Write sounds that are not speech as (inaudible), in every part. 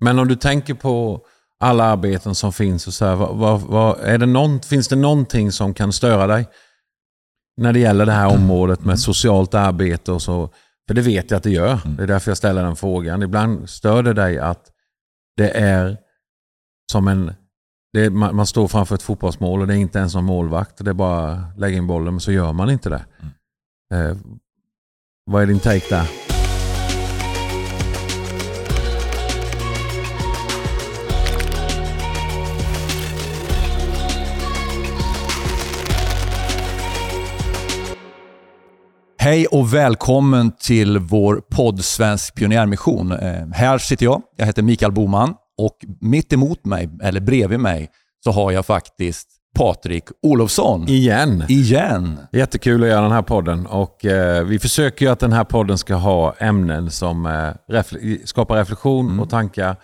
Men om du tänker på alla arbeten som finns, och så här, vad, vad, vad, är det någon, finns det någonting som kan störa dig? När det gäller det här området med socialt arbete och så. För det vet jag att det gör. Det är därför jag ställer den frågan. Ibland stör det dig att det är som en... Är, man, man står framför ett fotbollsmål och det är inte ens som målvakt. Det är bara att lägga in bollen, men så gör man inte det. Eh, vad är din take där? Hej och välkommen till vår podd Svensk pionjärmission. Eh, här sitter jag, jag heter Mikael Boman och mitt emot mig, eller bredvid mig, så har jag faktiskt Patrik Olofsson. Igen. Igen. Jättekul att göra den här podden. Och, eh, vi försöker ju att den här podden ska ha ämnen som eh, refle skapar reflektion och tankar.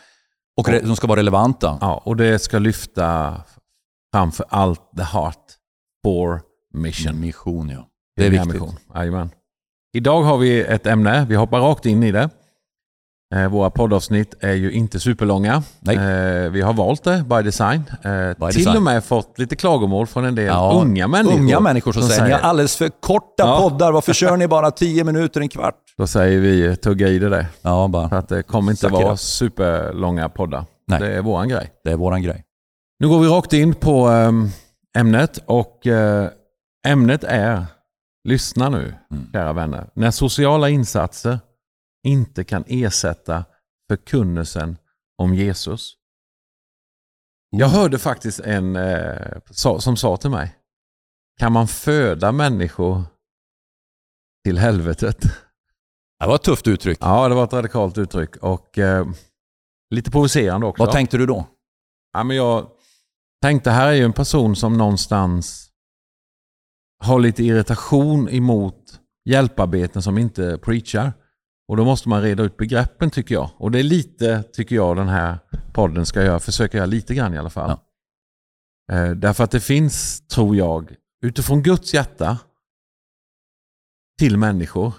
Och de ska vara relevanta. Ja, och det ska lyfta framför allt the heart for mission. Mission, ja. Det är viktigt. Jajamän. Idag har vi ett ämne, vi hoppar rakt in i det. Eh, våra poddavsnitt är ju inte superlånga. Nej. Eh, vi har valt det by design. Eh, By till design. och med fått lite klagomål från en del Ja, unga människor. Unga människor som, säger, ni har alldeles för korta Ja. poddar. Varför kör ni bara 10 minuter, en kvart? Då säger vi tugga i det där. Ja, bara. För att det kommer inte it vara up. superlånga poddar. Nej. Det är våran grej. Det är våran grej. Nu går vi rakt in på ehm, ämnet och ämnet är, lyssna nu Mm. kära vänner, när sociala insatser inte kan ersätta förkunnelsen om Jesus. Jag hörde faktiskt en eh, som sa till mig, kan man föda människor till helvetet? Det var ett tufft uttryck. Ja, det var ett radikalt uttryck och eh, lite provocerande också. Vad tänkte du då? Ja, men jag tänkte, här är ju en person som någonstans har lite irritation emot hjälparbeten som inte preachar. Och då måste man reda ut begreppen tycker jag. Och det är lite, tycker jag, den här podden ska göra, försöka göra lite grann i alla fall. Eh, därför att det finns, tror jag, utifrån Guds hjärta till människor,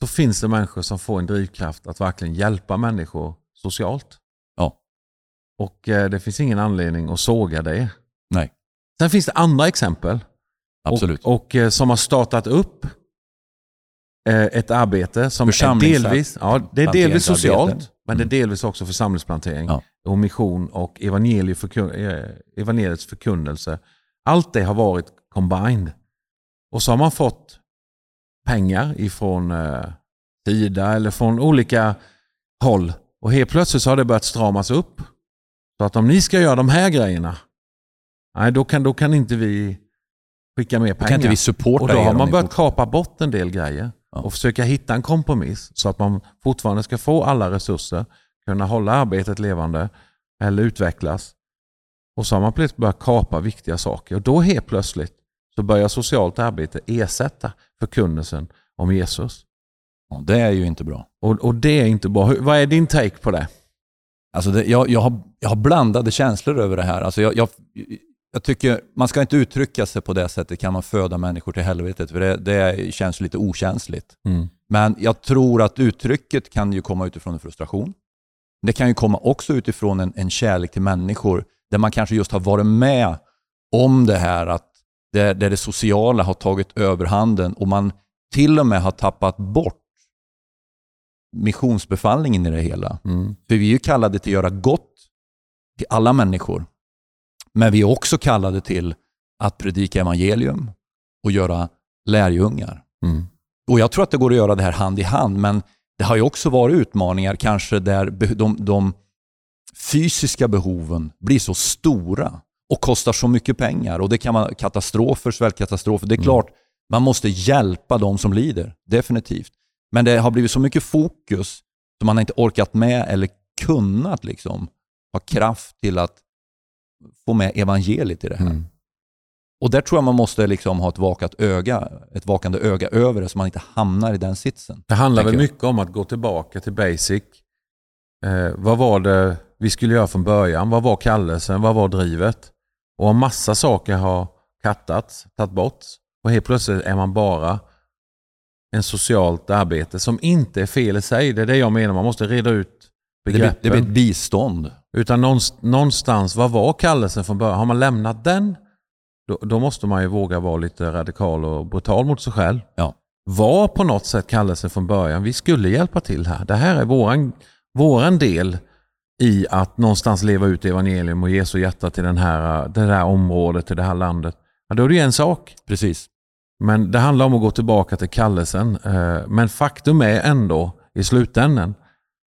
så finns det människor som får en drivkraft att verkligen hjälpa människor socialt. Ja. Och eh, det finns ingen anledning att såga det. Nej, Sen finns det andra exempel. Absolut. Och, och eh, som har startat upp eh, ett arbete som är delvis, ja, det är delvis socialt, men det är Mm. delvis också församlingsplantering Ja. och mission och eh, evangeliets förkunnelse. Allt det har varit combined. Och så har man fått pengar ifrån eh, eller från olika håll. Och helt plötsligt så har det börjat stramas upp. Så att om ni ska göra de här grejerna, nej då kan, då kan inte vi skicka mer pengar. kan inte vi supporta och då har man börjat kapa bort en del grejer Ja. och försöka hitta en kompromiss så att man fortfarande ska få alla resurser, kunna hålla arbetet levande eller utvecklas. Och så har man plötsligt börjat kapa viktiga saker och då helt plötsligt så börjar socialt arbete ersätta förkunnelsen om Jesus. Ja, Det är ju inte bra. Och, och det är inte bra. Hur- Vad är din take på det? Alltså det, jag, jag, har, jag har blandade känslor över det här. Alltså jag, jag, jag tycker man ska inte uttrycka sig på det sättet, kan man föda människor till helvetet? För det, det känns lite okänsligt. Men jag tror att uttrycket kan ju komma utifrån en frustration. Det kan ju komma också utifrån en, en kärlek till människor där man kanske just har varit med om det här att där, där det sociala har tagit överhanden och man till och med har tappat bort missionsbefallningen i det hela. Mm. För vi är ju kallade till att göra gott till alla människor. Men vi är också kallade till att predika evangelium och göra lärjungar. Mm. Och Jag tror att det går att göra det här hand i hand, men det har ju också varit utmaningar kanske där de, de fysiska behoven blir så stora och kostar så mycket pengar. Och Det kan vara katastrofer, svältkatastrofer. Det är Mm. klart, man måste hjälpa de som lider, definitivt. Men det har blivit så mycket fokus som man har inte orkat med eller kunnat liksom ha kraft till att få med evangeliet i det här. Mm. Och där tror jag man måste liksom ha ett, vakat öga, ett vakande öga över det så man inte hamnar i den sitsen. Det handlar väl mycket om att gå tillbaka till basic. Eh, vad var det vi skulle göra från början? Vad var kallelsen? Vad var drivet? Och om massa saker har kattats, tagit bort och helt plötsligt är man bara en socialt arbete som inte är fel i sig. Det är det jag menar, man måste reda ut begreppen. Det blir, ett bistånd. Utan någonstans, vad var kallelsen från början? Har man lämnat den, då, då, måste man ju våga vara lite radikal och brutal mot sig själv. Ja. Var på något sätt kallelsen från början, vi skulle hjälpa till här. Det här är våran, våran del i att någonstans leva ut evangelium och Jesu hjärta till den här, det här området, till det här landet. Ja, då är det ju en sak. Precis. Men det handlar om att gå tillbaka till kallelsen. Eh, men faktum är ändå i slutändan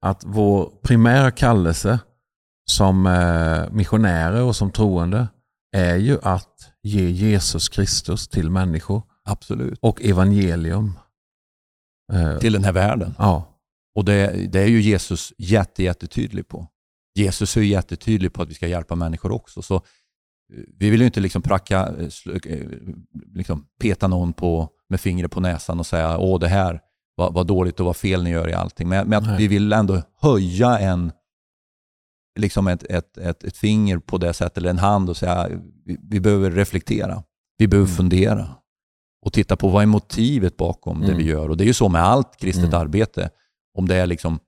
att vår primära kallelse som eh, missionärer och som troende är ju att ge Jesus Kristus till människor. Absolut. Och evangelium. Eh, till den här världen. Ja. Och det, det är ju Jesus jätte, jättetydlig på. Jesus är ju jättetydlig på att vi ska hjälpa människor också. Så vi vill ju inte liksom pracka, liksom peta någon på, med fingret på näsan och säga åh det här vad, vad dåligt och vad fel ni gör i allting. Men, men att vi vill ändå höja en, liksom ett, ett, ett, ett, finger på det sättet, eller en hand och säga vi, vi behöver reflektera. Vi behöver mm. fundera och titta på vad är motivet bakom mm. det vi mm. gör. Och Det är ju så med allt kristet mm. arbete. Om det är liksom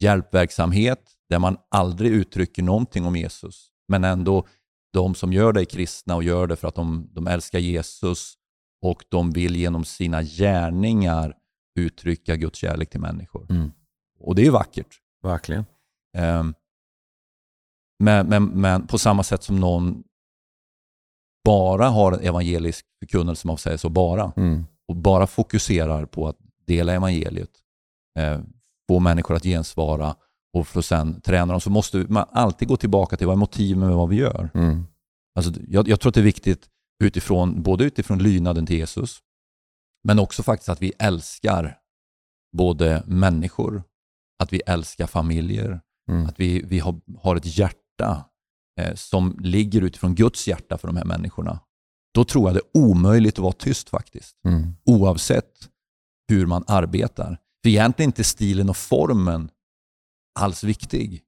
hjälpverksamhet där man aldrig uttrycker någonting om Jesus, men ändå de som gör det är kristna och gör det för att de, de älskar Jesus och de vill genom sina gärningar uttrycka Guds kärlek till människor. Mm. Och det är ju vackert. Verkligen. Um, men, men, men, på samma sätt som någon bara har en evangelisk förkunnelse, man säger så, bara, mm. och bara fokuserar på att dela evangeliet, eh, få människor att gensvara och för att sen träna dem, så måste man alltid gå tillbaka till vad är motivet med vad vi gör. Mm. Alltså, jag, jag tror att det är viktigt utifrån, både utifrån lydnaden till Jesus, men också faktiskt att vi älskar både människor, att vi älskar familjer, mm. att vi, vi har, har ett hjärta eh, som ligger utifrån Guds hjärta för de här människorna. Då tror jag det är omöjligt att vara tyst faktiskt. Mm. Oavsett hur man arbetar. För egentligen är inte stilen och formen alls viktig.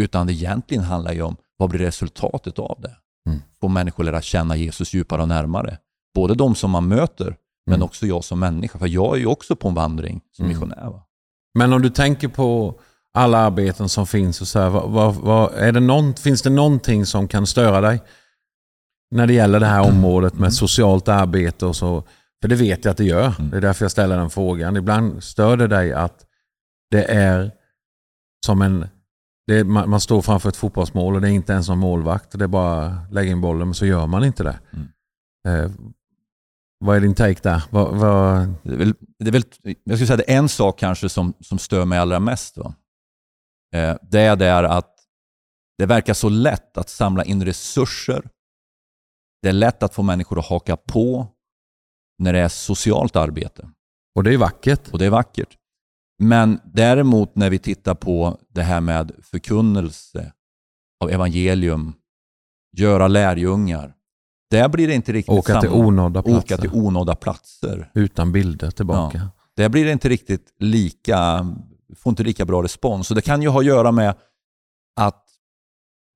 Utan det egentligen handlar ju om vad blir resultatet av det? Mm. Får människor lära känna Jesus djupare och närmare. Både de som man möter, men mm. också jag som människa. För jag är ju också på en vandring som mm. missionär. Va? Men om du tänker på alla arbeten som finns, och så här, vad, vad, vad, är det någon, finns det någonting som kan störa dig? När det gäller det här området med socialt arbete och så. För det vet jag att det gör. Mm. Det är därför jag ställer den frågan. Ibland stör det dig att det är som en... Är, man, man, står framför ett fotbollsmål och det är inte ens någon målvakt. Det är bara att lägga in bollen, men så gör man inte det. Mm. Eh, vad är din take där? Vad, vad... Det är väl, det är väl, jag skulle säga det är en sak kanske som, som stör mig allra mest. Va? Eh, det är där att det verkar så lätt att samla in resurser. Det är lätt att få människor att haka på när det är socialt arbete. Och det är vackert. Och det är vackert. Men däremot när vi tittar på det här med förkunnelse av evangelium, göra lärjungar, där blir det inte riktigt Åka samma. till onådda platser. Åka till onådda platser. Utan bilder tillbaka. Ja. Där blir det inte riktigt lika, får inte lika bra respons. Och det kan ju ha att göra med att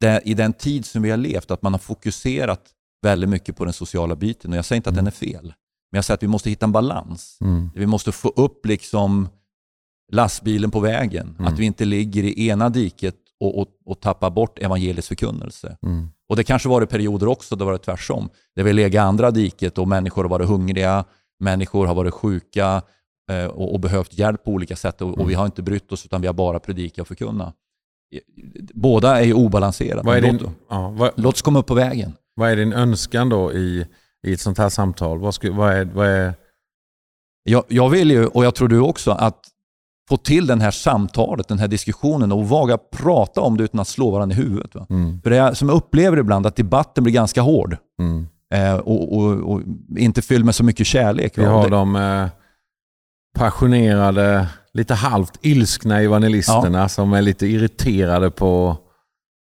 det, i den tid som vi har levt, att man har fokuserat väldigt mycket på den sociala biten. Och jag säger inte att mm. den är fel, men jag säger att vi måste hitta en balans. Mm. Vi måste få upp liksom lastbilen på vägen. Mm. Att vi inte ligger i ena diket och, och, och tappar bort evangeliets förkunnelse. Mm. Och det kanske varit perioder också där det varit tvärsom. Där vi legat i andra diket och människor har varit hungriga, människor har varit sjuka eh, och, och, behövt hjälp på olika sätt och, mm. och, vi har inte brytt oss utan vi har bara predikat och förkunna. Båda är ju obalanserade. Är din, låt, ja, vad, låt oss komma upp på vägen. Vad är din önskan då i, i ett sånt här samtal? Vad, ska, vad är, vad är... Jag, jag vill ju, och jag tror du också, att få till den här samtalet, den här diskussionen och våga prata om det utan att slå varandra i huvudet. Va? Mm. För det är, som jag upplever ibland, att debatten blir ganska hård. Mm. Eh, och, och, och, inte fylld med så mycket kärlek. Vi har de eh, passionerade, lite halvt ilskna evangelisterna ja. som är lite irriterade på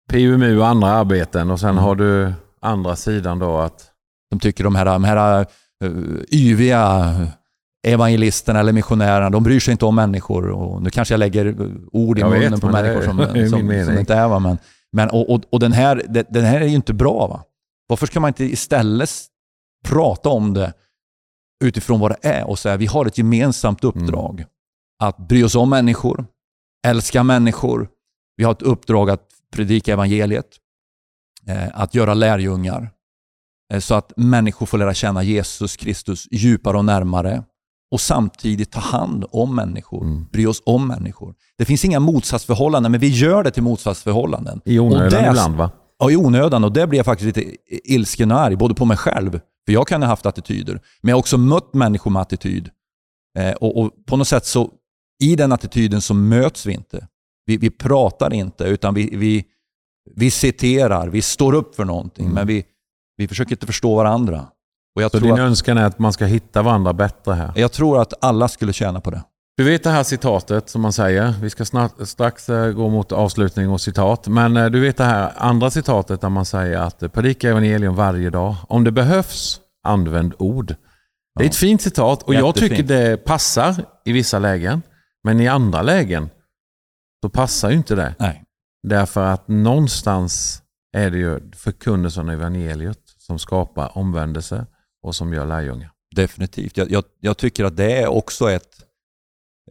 PUMU och andra arbeten. Och sen mm. har du andra sidan då att... De tycker de här, de här uh, yviga evangelisterna eller missionärerna, de bryr sig inte om människor. Och nu kanske jag lägger ord i jag munnen vet, på människor som, (laughs) som, som, inte är. Va? Men, men, och, och, och den, här, den här är ju inte bra. Va? Varför ska man inte istället prata om det utifrån vad det är och säga vi har ett gemensamt mm. uppdrag. Mm. Att bry oss om människor, älska människor, Vi har ett uppdrag att predika evangeliet, eh, att göra lärjungar, eh, så att människor får lära känna Jesus Kristus djupare och närmare och samtidigt ta hand om människor, mm. bry oss om människor. Det finns inga motsatsförhållanden, men vi gör det till motsatsförhållanden. I onödan ibland va? Ja, i onödan och det blir jag faktiskt lite ilsken och arg, både på mig själv, för jag kan ha haft attityder, men jag har också mött människor med attityd. Eh, och, och, på något sätt så, i den attityden så möts vi inte. Vi, vi pratar inte, utan vi, vi, vi citerar, vi står upp för någonting, mm. men vi, vi försöker inte förstå varandra. Och jag så din att, önskan är att man ska hitta varandra bättre här? Jag tror att alla skulle tjäna på det. Du vet det här citatet som man säger. Vi ska snart, strax eh, gå mot avslutning och citat. Men eh, du vet det här andra citatet där man säger att predika evangelium varje dag. Om det behövs, använd ord. Det är ett fint citat och Jättefint. jag tycker det passar i vissa lägen. Men i andra lägen så passar ju inte det. Nej. Därför att någonstans är det ju förkunnelsen av evangeliet som skapar omvändelse och som gör lärjungar. Definitivt. Jag, jag, jag, tycker att det är också ett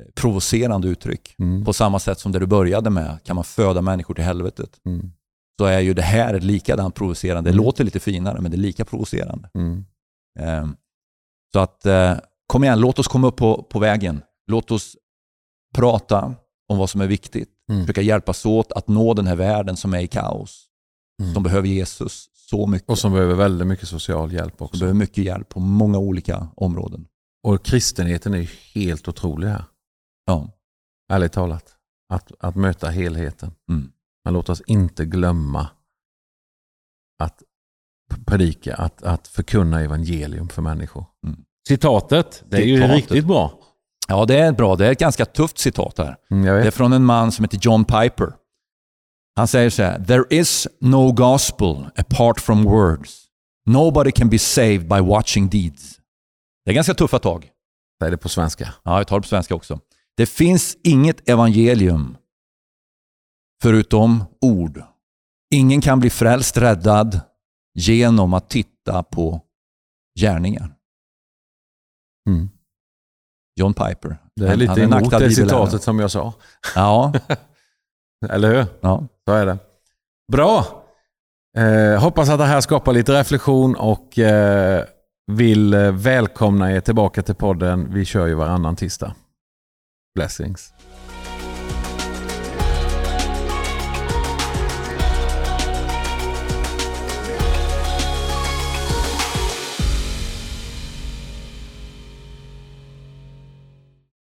eh, provocerande uttryck. Mm. På samma sätt som det du började med, kan man föda människor till helvetet? Mm. Så är ju det här likadant provocerande. Det mm. låter lite finare, men det är lika provocerande. Eh, så att, eh, kom igen, låt oss komma upp på, på vägen. Låt oss prata om vad som är viktigt. Mm. Försöka hjälpas åt att nå den här världen som är i kaos. Mm. Som behöver Jesus så mycket. Och som behöver väldigt mycket social hjälp också. Som behöver mycket hjälp på många olika områden. Och kristenheten är helt otrolig här. Ja. Ärligt talat. Att, att möta helheten. Mm. Men låt oss inte glömma att predika, att, att förkunna evangelium för människor. Mm. Citatet, det är Citatet. ju riktigt bra. Ja, det är bra. Det är ett ganska tufft citat här. Mm, det är från en man som heter John Piper. Han säger så här, There is no gospel apart from words. Nobody can be saved by watching deeds. Det är ganska tuffa tag. Säg det på svenska. Ja, jag tar det på svenska också. Det finns inget evangelium förutom ord. Ingen kan bli frälst, räddad genom att titta på gärningar. Mm. John Piper. Det är lite han är emot det citatet som jag sa. Ja. (laughs) Eller hur? Ja. Så är det. Bra! Eh, hoppas att det här skapar lite reflektion och eh, vill eh, välkomna er tillbaka till podden. Vi kör ju varannan tisdag. Blessings.